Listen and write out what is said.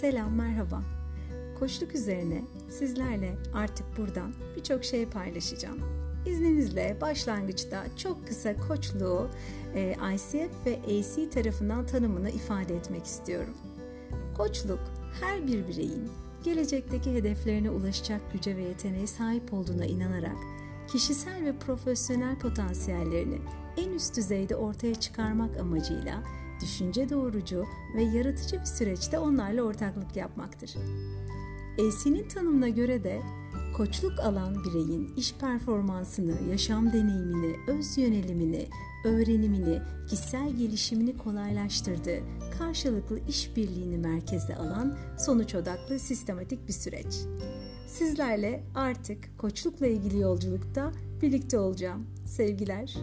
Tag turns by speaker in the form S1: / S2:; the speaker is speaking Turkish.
S1: Selam, merhaba. Koçluk üzerine sizlerle artık buradan birçok şey paylaşacağım. İzninizle başlangıçta çok kısa koçluğu e, ICF ve AC tarafından tanımını ifade etmek istiyorum. Koçluk her bir bireyin gelecekteki hedeflerine ulaşacak güce ve yeteneğe sahip olduğuna inanarak kişisel ve profesyonel potansiyellerini en üst düzeyde ortaya çıkarmak amacıyla düşünce doğrucu ve yaratıcı bir süreçte onlarla ortaklık yapmaktır. AC'nin tanımına göre de koçluk alan bireyin iş performansını, yaşam deneyimini, öz yönelimini, öğrenimini, kişisel gelişimini kolaylaştırdığı, karşılıklı işbirliğini merkeze alan sonuç odaklı sistematik bir süreç. Sizlerle artık koçlukla ilgili yolculukta birlikte olacağım. Sevgiler.